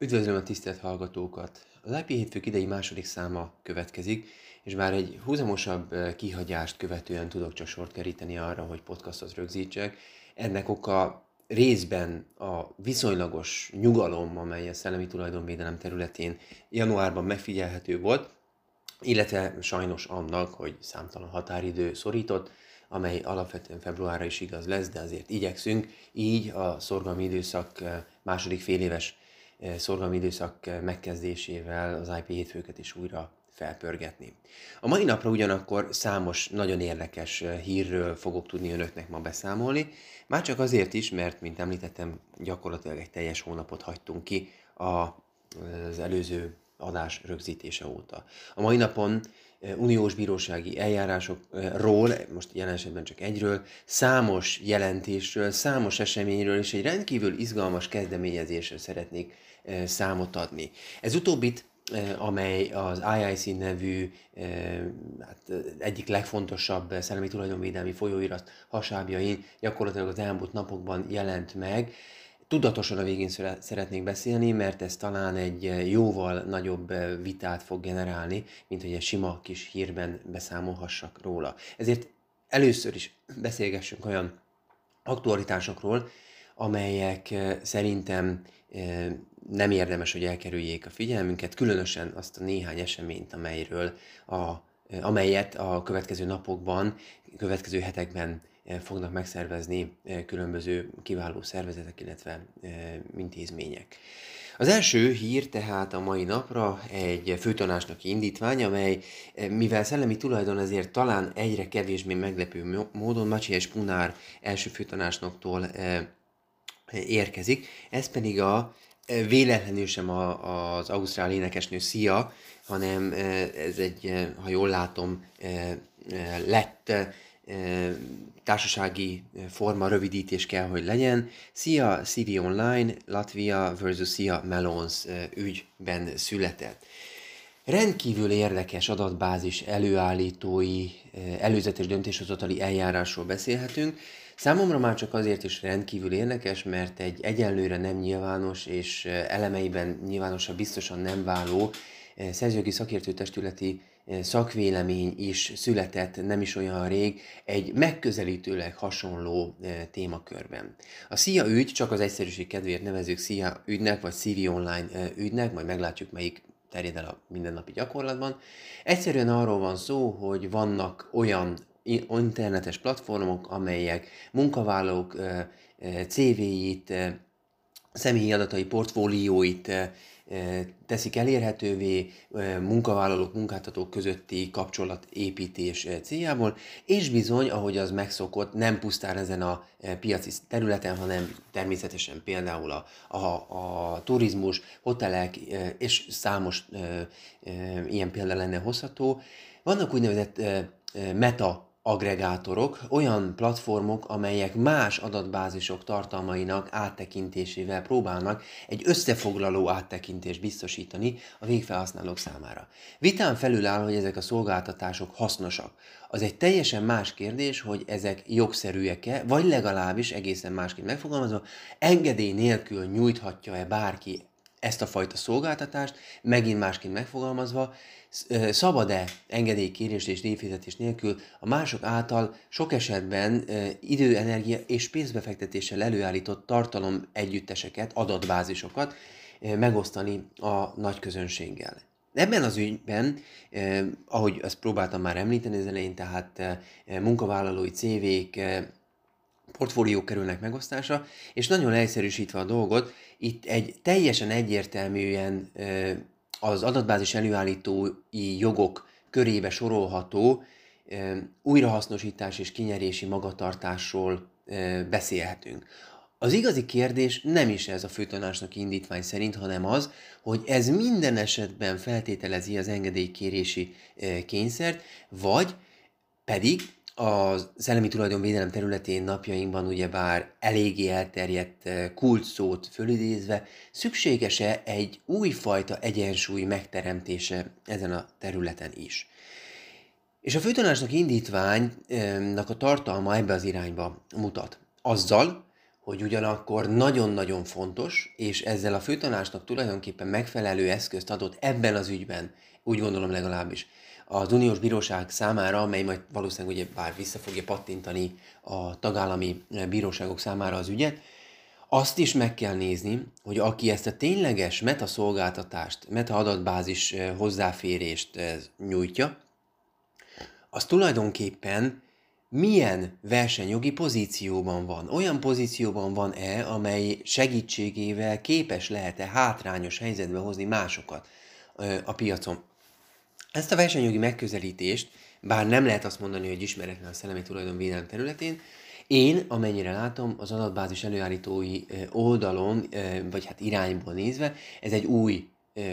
Üdvözlöm a tisztelt hallgatókat! Az IP hétfők idei második száma következik, és bár egy húzamosabb kihagyást követően tudok csak sort keríteni arra, hogy podcastot rögzítsek, ennek oka részben a viszonylagos nyugalom, amely a szellemi tulajdonvédelem területén januárban megfigyelhető volt, illetve sajnos annak, hogy számtalan határidő szorított, amely alapvetően februárra is igaz lesz, de azért igyekszünk, így a szorgalmi időszak második féléves szorgalmi időszak eh, megkezdésével az IP hétfőket is újra felpörgetni. A mai napra ugyanakkor számos nagyon érdekes eh, hírről fogok tudni önöknek ma beszámolni, már csak azért is, mert, mint említettem, gyakorlatilag egy teljes hónapot hagytunk ki az előző adás rögzítése óta. A mai napon uniós bírósági eljárásokról, most jelen esetben csak egyről, számos jelentésről, számos eseményről és egy rendkívül izgalmas kezdeményezésről szeretnék számot adni. Ez utóbbit amely az IIC nevű hát egyik legfontosabb szellemi tulajdonvédelmi folyóirat hasábjain gyakorlatilag az elmúlt napokban jelent meg. Tudatosan a végén szeretnék beszélni, mert ez talán egy jóval nagyobb vitát fog generálni, mint hogy egy sima kis hírben beszámolhassak róla. Ezért először is beszélgessünk olyan aktualitásokról, amelyek szerintem nem érdemes, hogy elkerüljék a figyelmünket, különösen azt a néhány eseményt, amelyről a, amelyet a következő napokban, következő hetekben fognak megszervezni különböző kiváló szervezetek, illetve intézmények. Az első hír tehát a mai napra egy főtanásnak indítvány, amely mivel szellemi tulajdon ezért talán egyre kevésbé meglepő módon Macsi és Punár első főtanásnoktól érkezik, ez pedig a véletlenül sem a, az ausztrál énekesnő Szia, hanem ez egy, ha jól látom, lett társasági forma rövidítés kell, hogy legyen. Szia CV Online, Latvia versus Szia Melons ügyben született. Rendkívül érdekes adatbázis előállítói, előzetes döntéshozatali eljárásról beszélhetünk, Számomra már csak azért is rendkívül érdekes, mert egy egyenlőre nem nyilvános és elemeiben nyilvánosan biztosan nem váló szerzőgi szakértőtestületi szakvélemény is született nem is olyan rég egy megközelítőleg hasonló témakörben. A SZIA ügy, csak az egyszerűség kedvéért nevezők SZIA ügynek, vagy CV Online ügynek, majd meglátjuk melyik terjed el a mindennapi gyakorlatban. Egyszerűen arról van szó, hogy vannak olyan internetes platformok, amelyek munkavállalók CV-jét, személyi adatai portfólióit teszik elérhetővé munkavállalók, munkáltatók közötti kapcsolatépítés céljából, és bizony, ahogy az megszokott, nem pusztán ezen a piaci területen, hanem természetesen például a, a, a turizmus, hotelek és számos ilyen példa lenne hozható. Vannak úgynevezett meta agregátorok, olyan platformok, amelyek más adatbázisok tartalmainak áttekintésével próbálnak egy összefoglaló áttekintést biztosítani a végfelhasználók számára. Vitán felül áll, hogy ezek a szolgáltatások hasznosak. Az egy teljesen más kérdés, hogy ezek jogszerűek-e, vagy legalábbis egészen másként megfogalmazva, engedély nélkül nyújthatja-e bárki ezt a fajta szolgáltatást, megint másként megfogalmazva, szabad-e engedélykérés és díjfizetés nélkül a mások által sok esetben idő, energia és pénzbefektetéssel előállított tartalom együtteseket, adatbázisokat megosztani a nagy közönséggel. Ebben az ügyben, eh, ahogy azt próbáltam már említeni az elején, tehát eh, munkavállalói CV-k, eh, portfóliók kerülnek megosztásra, és nagyon leegyszerűsítve a dolgot, itt egy teljesen egyértelműen az adatbázis előállítói jogok körébe sorolható újrahasznosítás és kinyerési magatartásról beszélhetünk. Az igazi kérdés nem is ez a főtanácsnak indítvány szerint, hanem az, hogy ez minden esetben feltételezi az engedélykérési kényszert, vagy pedig a szellemi tulajdonvédelem területén napjainkban ugyebár eléggé elterjedt eh, kulcsszót fölidézve, szükséges-e egy újfajta egyensúly megteremtése ezen a területen is. És a főtanácsnak indítványnak a tartalma ebbe az irányba mutat. Azzal, hogy ugyanakkor nagyon-nagyon fontos, és ezzel a főtanácsnak tulajdonképpen megfelelő eszközt adott ebben az ügyben, úgy gondolom legalábbis, az uniós bíróság számára, amely majd valószínűleg ugye bár vissza fogja pattintani a tagállami bíróságok számára az ügyet, azt is meg kell nézni, hogy aki ezt a tényleges metaszolgáltatást, meta-adatbázis hozzáférést nyújtja, az tulajdonképpen milyen versenyjogi pozícióban van. Olyan pozícióban van-e, amely segítségével képes lehet-e hátrányos helyzetbe hozni másokat a piacon. Ezt a versenyjogi megközelítést, bár nem lehet azt mondani, hogy ismeretlen a szellemi tulajdonvédelem területén, én, amennyire látom, az adatbázis előállítói oldalon, vagy hát irányból nézve, ez egy új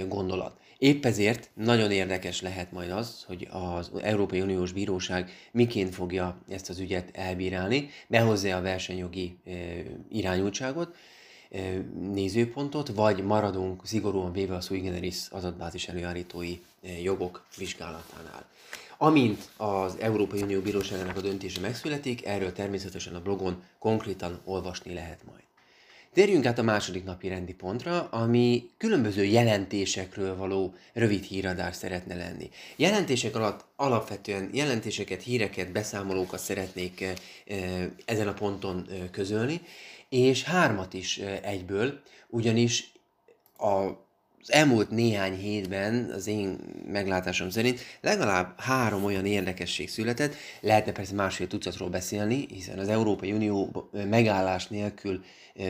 gondolat. Épp ezért nagyon érdekes lehet majd az, hogy az Európai Uniós Bíróság miként fogja ezt az ügyet elbírálni, behozza a versenyjogi irányultságot, nézőpontot, vagy maradunk szigorúan véve a sui generis adatbázis előállítói jogok vizsgálatánál. Amint az Európai Unió Bíróságának a döntése megszületik, erről természetesen a blogon konkrétan olvasni lehet majd. Térjünk át a második napi rendi pontra, ami különböző jelentésekről való rövid híradás szeretne lenni. Jelentések alatt alapvetően jelentéseket, híreket, beszámolókat szeretnék ezen a ponton közölni, és hármat is egyből, ugyanis a az elmúlt néhány hétben az én meglátásom szerint legalább három olyan érdekesség született, lehetne persze másfél tucatról beszélni, hiszen az Európai Unió megállás nélkül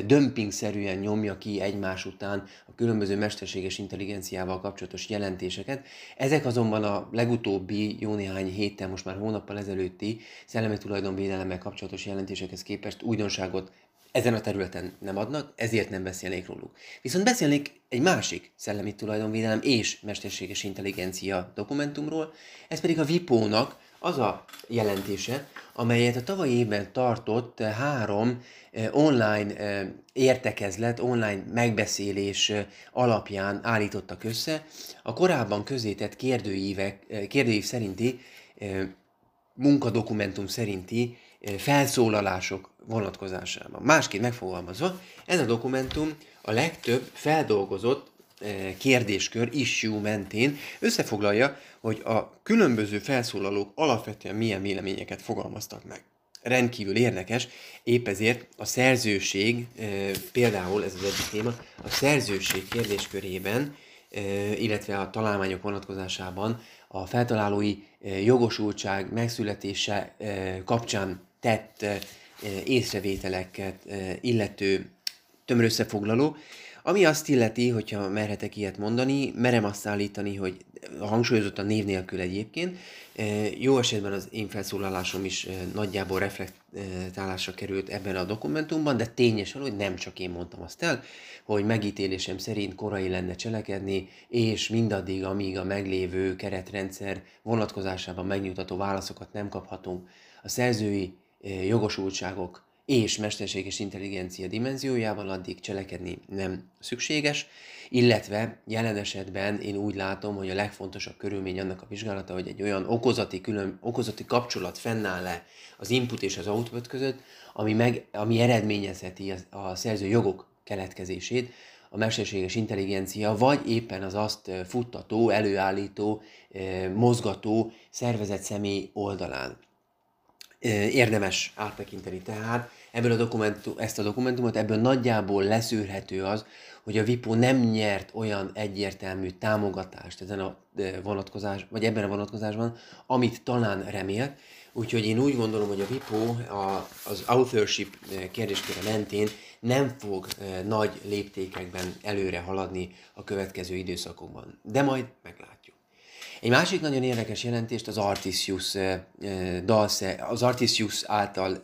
dömpingszerűen nyomja ki egymás után a különböző mesterséges intelligenciával kapcsolatos jelentéseket. Ezek azonban a legutóbbi jó néhány héttel, most már hónappal ezelőtti szellemi tulajdonvédelemmel kapcsolatos jelentésekhez képest újdonságot ezen a területen nem adnak, ezért nem beszélnék róluk. Viszont beszélnék egy másik szellemi tulajdonvédelem és mesterséges intelligencia dokumentumról, ez pedig a VIPO-nak az a jelentése, amelyet a tavalyi évben tartott három eh, online eh, értekezlet, online megbeszélés eh, alapján állítottak össze a korábban közétett kérdőívek, kérdőív szerinti munkadokumentum szerinti felszólalások vonatkozásában. Másként megfogalmazva, ez a dokumentum a legtöbb feldolgozott kérdéskör issue mentén összefoglalja, hogy a különböző felszólalók alapvetően milyen véleményeket fogalmaztak meg. Rendkívül érdekes, épp ezért a szerzőség, például ez az egyik téma, a szerzőség kérdéskörében, illetve a találmányok vonatkozásában a feltalálói jogosultság megszületése kapcsán tett észrevételeket illető tömör összefoglaló, ami azt illeti, hogyha merhetek ilyet mondani, merem azt állítani, hogy hangsúlyozottan név nélkül egyébként, jó esetben az én felszólalásom is nagyjából reflektálásra került ebben a dokumentumban, de tényesen, hogy nem csak én mondtam azt el, hogy megítélésem szerint korai lenne cselekedni, és mindaddig, amíg a meglévő keretrendszer vonatkozásában megnyugtató válaszokat nem kaphatunk, a szerzői jogosultságok és mesterséges intelligencia dimenziójában addig cselekedni nem szükséges, illetve jelen esetben én úgy látom, hogy a legfontosabb körülmény annak a vizsgálata, hogy egy olyan okozati, külön, okozati kapcsolat fennáll le az input és az output között, ami, meg, ami eredményezheti a, a szerző jogok keletkezését, a mesterséges intelligencia, vagy éppen az azt futtató, előállító, mozgató szervezet személy oldalán érdemes áttekinteni. Tehát ebből a dokumentum, ezt a dokumentumot, ebből nagyjából leszűrhető az, hogy a VIPO nem nyert olyan egyértelmű támogatást ezen a vonatkozás, vagy ebben a vonatkozásban, amit talán remélt. Úgyhogy én úgy gondolom, hogy a VIPO a, az authorship kérdésköre mentén nem fog nagy léptékekben előre haladni a következő időszakokban. De majd meglátjuk. Egy másik nagyon érdekes jelentést az Artisius, dalszer, az Artisius által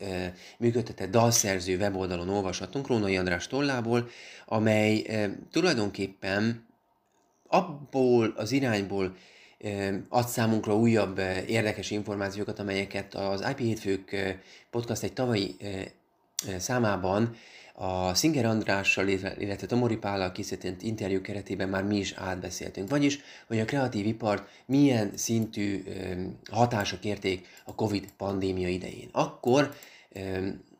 működtetett dalszerző weboldalon olvashatunk Rónai András tollából, amely tulajdonképpen abból az irányból ad számunkra újabb érdekes információkat, amelyeket az IP Hétfők podcast egy tavalyi számában a Singer Andrással, illetve Tomori Pállal készített interjú keretében már mi is átbeszéltünk. Vagyis, hogy a kreatív ipart milyen szintű hatások érték a Covid pandémia idején. Akkor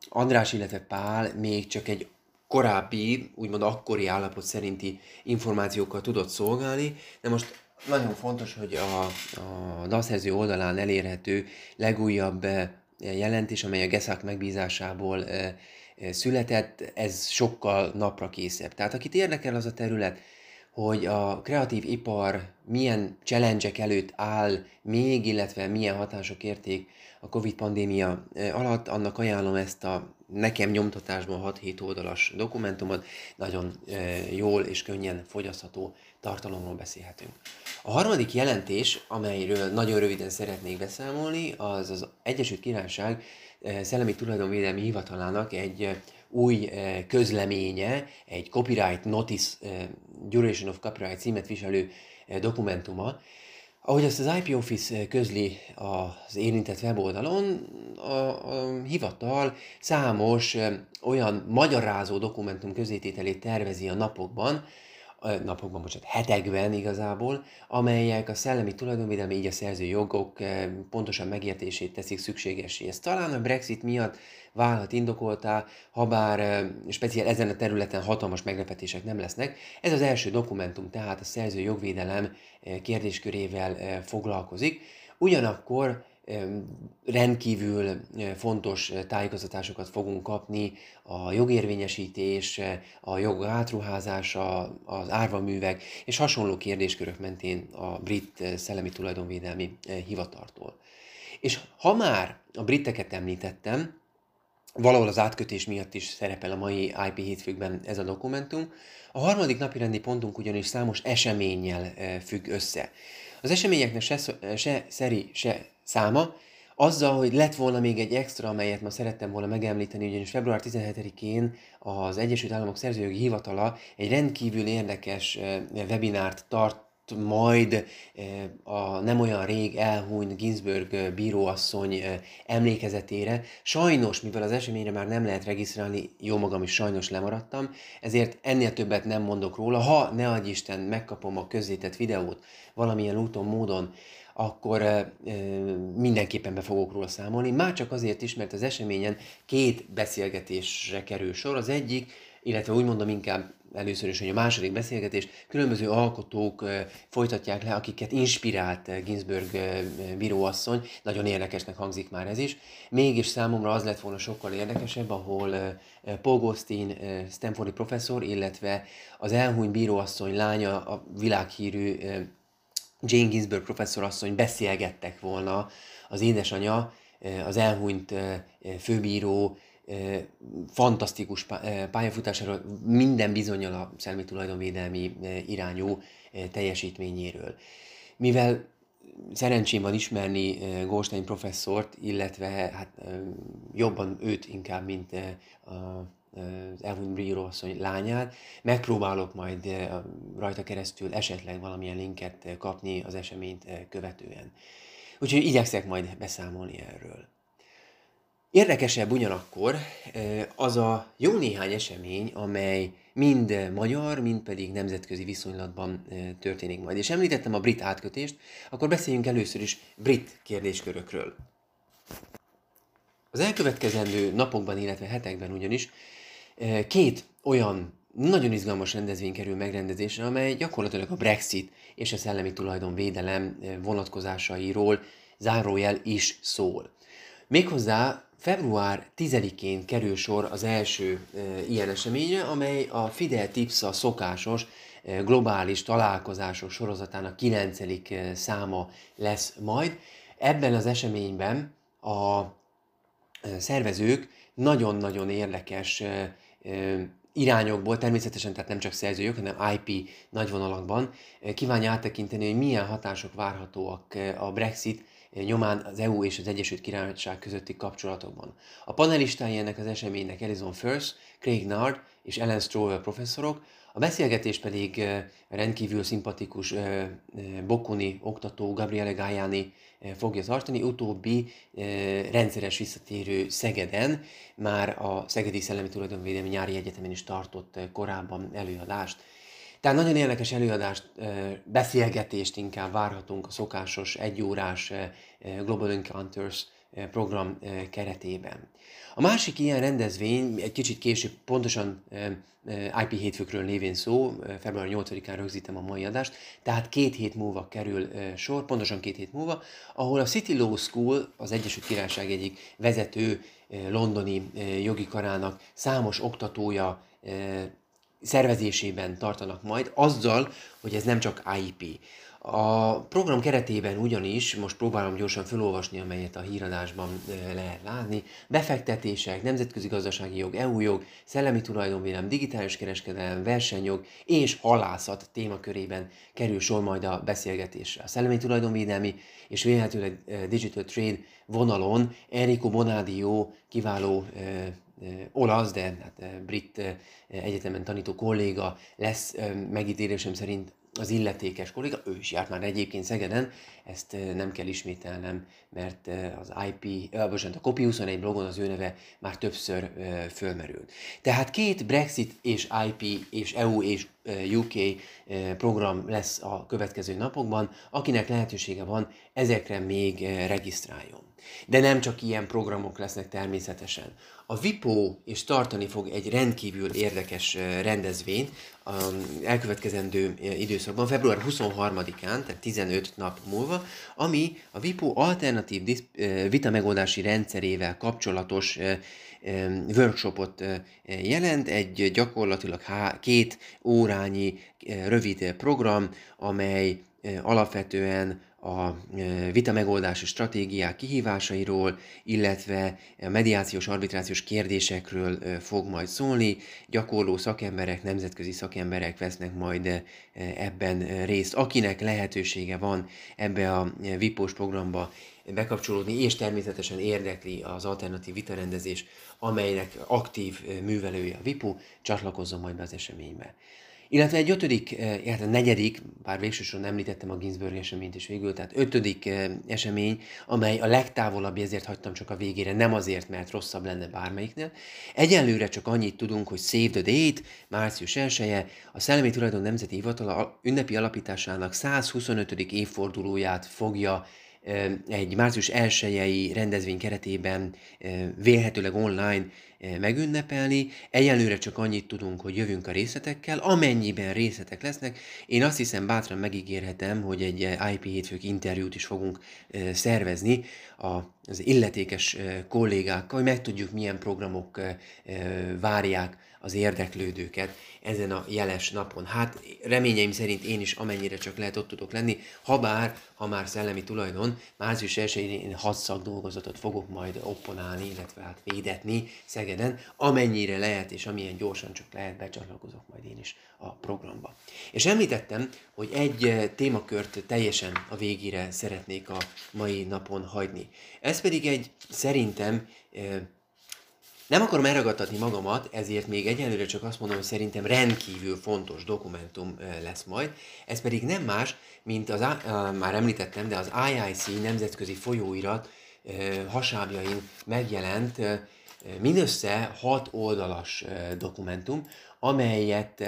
András, illetve Pál még csak egy korábbi, úgymond akkori állapot szerinti információkkal tudott szolgálni, de most nagyon fontos, hogy a, a dalszerző oldalán elérhető legújabb jelentés, amely a Geszák megbízásából született, ez sokkal napra készebb. Tehát akit érdekel az a terület, hogy a kreatív ipar milyen challenge előtt áll még, illetve milyen hatások érték a Covid pandémia alatt, annak ajánlom ezt a nekem nyomtatásban 6-7 oldalas dokumentumot, nagyon jól és könnyen fogyasztható tartalomról beszélhetünk. A harmadik jelentés, amelyről nagyon röviden szeretnék beszámolni, az az Egyesült Királyság Szellemi Tulajdonvédelmi Hivatalának egy új közleménye, egy Copyright Notice, Duration of Copyright címet viselő dokumentuma, ahogy ezt az IP Office közli az érintett weboldalon, a, a hivatal számos olyan magyarázó dokumentum közétételét tervezi a napokban, napokban, bocsánat, hetekben igazából, amelyek a szellemi tulajdonvédelmi, így a szerző jogok pontosan megértését teszik szükségesé. Ez talán a Brexit miatt válhat indokoltá, ha bár speciál ezen a területen hatalmas meglepetések nem lesznek. Ez az első dokumentum tehát a szerző jogvédelem kérdéskörével foglalkozik. Ugyanakkor rendkívül fontos tájékoztatásokat fogunk kapni a jogérvényesítés, a jog átruházása, az árvaművek és hasonló kérdéskörök mentén a brit szellemi tulajdonvédelmi hivatartól. És ha már a briteket említettem, valahol az átkötés miatt is szerepel a mai IP hétfőkben ez a dokumentum. A harmadik napi rendi pontunk ugyanis számos eseménnyel függ össze. Az eseményeknek se, se szeri, se száma, azzal, hogy lett volna még egy extra, amelyet ma szerettem volna megemlíteni, ugyanis február 17-én az Egyesült Államok Szerzőjogi Hivatala egy rendkívül érdekes webinárt tart majd a nem olyan rég elhúnyt Ginsburg bíróasszony emlékezetére. Sajnos, mivel az eseményre már nem lehet regisztrálni, jó magam is sajnos lemaradtam, ezért ennél többet nem mondok róla. Ha ne adj Isten, megkapom a közzétett videót valamilyen úton, módon, akkor mindenképpen be fogok róla számolni. Már csak azért is, mert az eseményen két beszélgetésre kerül sor. Az egyik, illetve úgy mondom inkább először is, hogy a második beszélgetés különböző alkotók folytatják le, akiket inspirált Ginsburg bíróasszony. Nagyon érdekesnek hangzik már ez is. Mégis számomra az lett volna sokkal érdekesebb, ahol Paul Gostin, Stanfordi professzor, illetve az elhuny bíróasszony lánya, a világhírű Jane Ginsburg professzorasszony beszélgettek volna az édesanyja, az elhunyt főbíró fantasztikus pályafutásáról, minden bizonyal a szellemi tulajdonvédelmi irányú teljesítményéről. Mivel szerencsém van ismerni Goldstein professzort, illetve hát jobban őt inkább, mint a az Elvin Bíró asszony lányát. Megpróbálok majd rajta keresztül esetleg valamilyen linket kapni az eseményt követően. Úgyhogy igyekszek majd beszámolni erről. Érdekesebb ugyanakkor az a jó néhány esemény, amely mind magyar, mind pedig nemzetközi viszonylatban történik majd. És említettem a brit átkötést, akkor beszéljünk először is brit kérdéskörökről. Az elkövetkezendő napokban, illetve hetekben ugyanis két olyan nagyon izgalmas rendezvény kerül megrendezésre, amely gyakorlatilag a Brexit és a szellemi tulajdonvédelem vonatkozásairól zárójel is szól. Méghozzá február 10-én kerül sor az első e, ilyen eseményre, amely a Fidel Tipsa szokásos e, globális találkozásos sorozatának 9. E, száma lesz majd. Ebben az eseményben a szervezők nagyon-nagyon érdekes irányokból, természetesen tehát nem csak szerzőjük, hanem IP nagyvonalakban kívánja áttekinteni, hogy milyen hatások várhatóak a Brexit nyomán az EU és az Egyesült Királyság közötti kapcsolatokban. A panelistái ennek az eseménynek Elizon First, Craig Nard és Ellen Strower professzorok, a beszélgetés pedig rendkívül szimpatikus Bokuni oktató Gabriele Gajani fogja tartani, utóbbi rendszeres visszatérő Szegeden, már a Szegedi Szellemi Tulajdonvédelmi Nyári Egyetemen is tartott korábban előadást. Tehát nagyon érdekes előadást, beszélgetést inkább várhatunk a szokásos egyórás Global Encounters program keretében. A másik ilyen rendezvény, egy kicsit később, pontosan IP hétfőkről névén szó, február 8-án rögzítem a mai adást, tehát két hét múlva kerül sor, pontosan két hét múlva, ahol a City Law School, az Egyesült Királyság egyik vezető londoni jogi karának számos oktatója szervezésében tartanak majd, azzal, hogy ez nem csak IP. A program keretében ugyanis, most próbálom gyorsan felolvasni, amelyet a híradásban lehet látni, befektetések, nemzetközi gazdasági jog, EU jog, szellemi tulajdonvédelem, digitális kereskedelem, versenyjog és halászat témakörében kerül sor majd a beszélgetésre. A szellemi tulajdonvédelmi és vélhetőleg digital trade vonalon Enrico Bonadio kiváló olasz, de hát brit egyetemen tanító kolléga lesz megítélésem szerint az illetékes kolléga, ő is járt már egyébként Szegeden, ezt nem kell ismételnem, mert az IP, eh, bocsánat, a Copy 21 blogon az ő neve már többször fölmerült. Tehát két Brexit és IP és EU és UK program lesz a következő napokban, akinek lehetősége van, ezekre még regisztráljon. De nem csak ilyen programok lesznek természetesen. A VIPO is tartani fog egy rendkívül érdekes rendezvényt a elkövetkezendő időszakban, február 23-án, tehát 15 nap múlva, ami a VIPO alternatív vita megoldási rendszerével kapcsolatos workshopot jelent, egy gyakorlatilag két órányi rövid program, amely alapvetően a vita megoldási stratégiák kihívásairól, illetve a mediációs, arbitrációs kérdésekről fog majd szólni. Gyakorló szakemberek, nemzetközi szakemberek vesznek majd ebben részt. Akinek lehetősége van ebbe a VIPOS programba bekapcsolódni, és természetesen érdekli az alternatív vitarendezés, amelynek aktív művelője a VIPO, csatlakozzon majd be az eseménybe. Illetve egy ötödik, illetve negyedik, bár végsősorban említettem a Ginsburg eseményt is végül, tehát ötödik esemény, amely a legtávolabb, ezért hagytam csak a végére, nem azért, mert rosszabb lenne bármelyiknél. Egyelőre csak annyit tudunk, hogy Save the Date, március 1 a Szellemi Tulajdon Nemzeti Hivatala ünnepi alapításának 125. évfordulóját fogja egy március 1 rendezvény keretében vélhetőleg online megünnepelni. Egyelőre csak annyit tudunk, hogy jövünk a részletekkel, amennyiben részletek lesznek. Én azt hiszem bátran megígérhetem, hogy egy IP hétfők interjút is fogunk szervezni az illetékes kollégákkal, hogy megtudjuk, milyen programok várják az érdeklődőket ezen a jeles napon. Hát reményeim szerint én is amennyire csak lehet ott tudok lenni, ha bár, ha már szellemi tulajdon, március 1 én hat szakdolgozatot fogok majd opponálni, illetve hát védetni Szegeden, amennyire lehet és amilyen gyorsan csak lehet, becsatlakozok majd én is a programba. És említettem, hogy egy témakört teljesen a végére szeretnék a mai napon hagyni. Ez pedig egy szerintem nem akarom elragadtatni magamat, ezért még egyelőre csak azt mondom, hogy szerintem rendkívül fontos dokumentum lesz majd. Ez pedig nem más, mint az, már említettem, de az IIC nemzetközi folyóirat hasábjain megjelent mindössze hat oldalas dokumentum, amelyet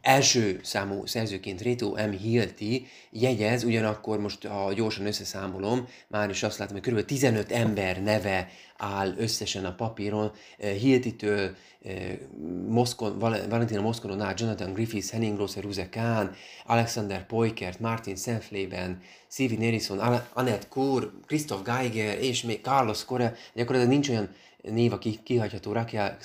első számú szerzőként Reto M. Hilti jegyez, ugyanakkor most, ha gyorsan összeszámolom, már is azt látom, hogy kb. 15 ember neve áll összesen a papíron, Hiltitől Moszkon, Valentina Moszkonon át, Jonathan Griffiths, Henning Grosser, Ruze Kahn, Alexander Poikert, Martin Senfleben, Sivi Nerison, Annette Kur, Christoph Geiger, és még Carlos Correa, gyakorlatilag nincs olyan név, aki kihagyható, Rakia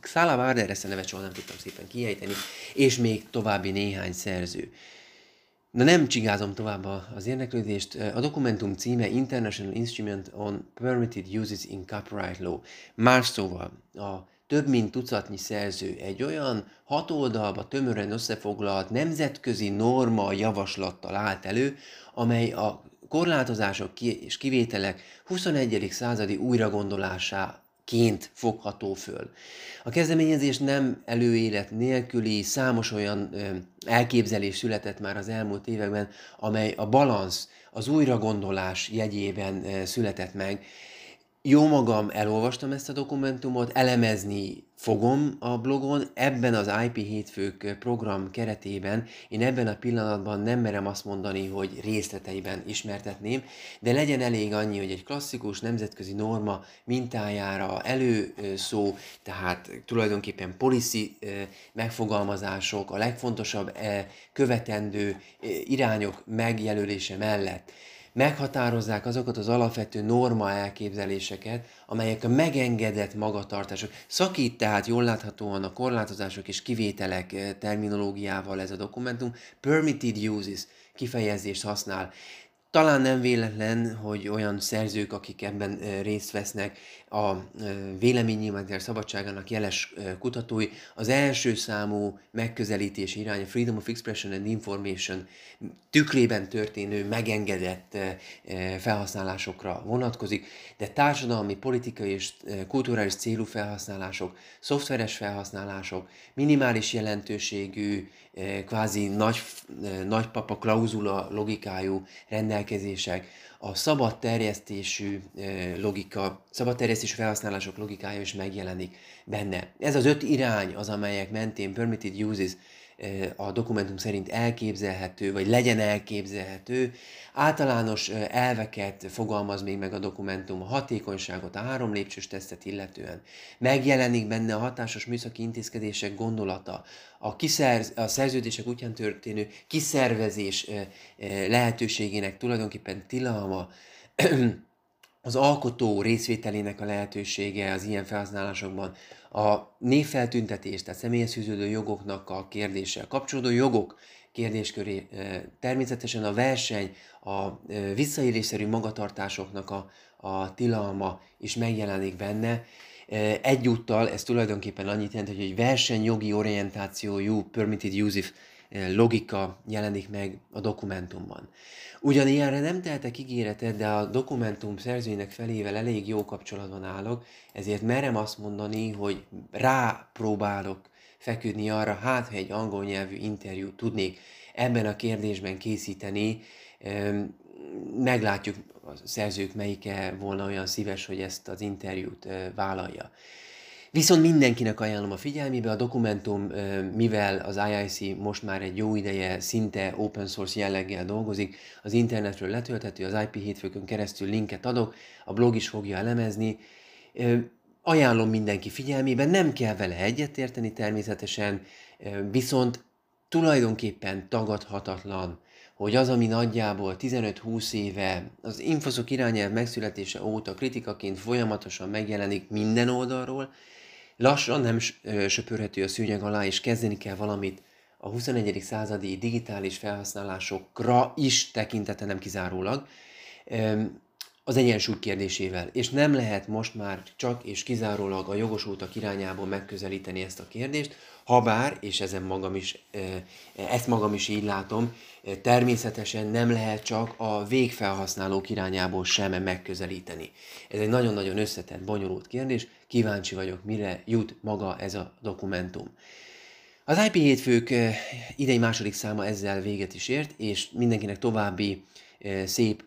Xalabard, ezt a nevet soha nem tudtam szépen kiejteni, és még további néhány szerző. Na nem csigázom tovább az érdeklődést. A dokumentum címe International Instrument on Permitted Uses in Copyright Law. Más szóval, a több mint tucatnyi szerző egy olyan hat oldalba tömören összefoglalt nemzetközi norma javaslattal állt elő, amely a korlátozások és kivételek 21. századi újragondolásáként fogható föl. A kezdeményezés nem előélet nélküli, számos olyan elképzelés született már az elmúlt években, amely a balansz, az újragondolás jegyében született meg, jó magam elolvastam ezt a dokumentumot, elemezni fogom a blogon, ebben az IP hétfők program keretében én ebben a pillanatban nem merem azt mondani, hogy részleteiben ismertetném, de legyen elég annyi, hogy egy klasszikus nemzetközi norma mintájára előszó, tehát tulajdonképpen policy megfogalmazások, a legfontosabb követendő irányok megjelölése mellett meghatározzák azokat az alapvető norma elképzeléseket, amelyek a megengedett magatartások. Szakít tehát jól láthatóan a korlátozások és kivételek eh, terminológiával ez a dokumentum, permitted uses kifejezést használ. Talán nem véletlen, hogy olyan szerzők, akik ebben részt vesznek, a véleménynyilvánítás szabadságának jeles kutatói, az első számú megközelítés irány a Freedom of Expression and Information tükrében történő megengedett felhasználásokra vonatkozik, de társadalmi, politikai és kulturális célú felhasználások, szoftveres felhasználások, minimális jelentőségű, kvázi nagy, nagypapa klauzula logikájú rendelkezések, a szabad terjesztésű logika, szabad terjesztésű felhasználások logikája is megjelenik benne. Ez az öt irány az, amelyek mentén permitted uses a dokumentum szerint elképzelhető, vagy legyen elképzelhető. Általános elveket fogalmaz még meg a dokumentum, a hatékonyságot, a három lépcsős tesztet illetően. Megjelenik benne a hatásos műszaki intézkedések gondolata, a, kiszerz, a szerződések útján történő kiszervezés lehetőségének tulajdonképpen tilalma, az alkotó részvételének a lehetősége az ilyen felhasználásokban, a névfeltüntetés, tehát személyes fűződő jogoknak a kérdése, kapcsolódó jogok kérdésköré, természetesen a verseny, a visszaélésszerű magatartásoknak a, a tilalma is megjelenik benne. Egyúttal ez tulajdonképpen annyit jelent, hogy egy versenyjogi orientációjú permitted use logika jelenik meg a dokumentumban. Ugyanilyenre nem tehetek ígéretet, de a dokumentum szerzőinek felével elég jó kapcsolatban állok, ezért merem azt mondani, hogy rápróbálok feküdni arra, hát ha egy angol nyelvű interjút tudnék ebben a kérdésben készíteni, meglátjuk a szerzők melyike volna olyan szíves, hogy ezt az interjút vállalja. Viszont mindenkinek ajánlom a figyelmébe, a dokumentum, mivel az IIC most már egy jó ideje szinte open source jelleggel dolgozik, az internetről letölthető, az IP hétfőkön keresztül linket adok, a blog is fogja elemezni. Ajánlom mindenki figyelmébe, nem kell vele egyetérteni természetesen, viszont tulajdonképpen tagadhatatlan, hogy az, ami nagyjából 15-20 éve az infoszok irányelv megszületése óta kritikaként folyamatosan megjelenik minden oldalról, lassan nem söpörhető a szűnyeg alá, és kezdeni kell valamit a 21. századi digitális felhasználásokra is tekintete nem kizárólag, az egyensúly kérdésével. És nem lehet most már csak és kizárólag a jogosultak irányából megközelíteni ezt a kérdést, habár, és ezen magam is, ezt magam is így látom, természetesen nem lehet csak a végfelhasználók irányából sem megközelíteni. Ez egy nagyon-nagyon összetett, bonyolult kérdés, kíváncsi vagyok, mire jut maga ez a dokumentum. Az IP hétfők idei második száma ezzel véget is ért, és mindenkinek további szép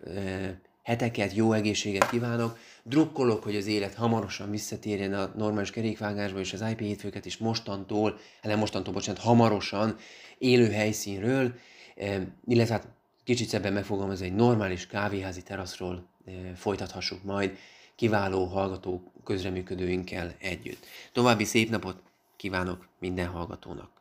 heteket, jó egészséget kívánok. Drukkolok, hogy az élet hamarosan visszatérjen a normális kerékvágásba, és az IP hétfőket is mostantól, nem mostantól, bocsánat, hamarosan élő helyszínről, illetve hát kicsit szebben megfogalmazva egy normális kávéházi teraszról folytathassuk majd kiváló hallgató közreműködőinkkel együtt. További szép napot kívánok minden hallgatónak!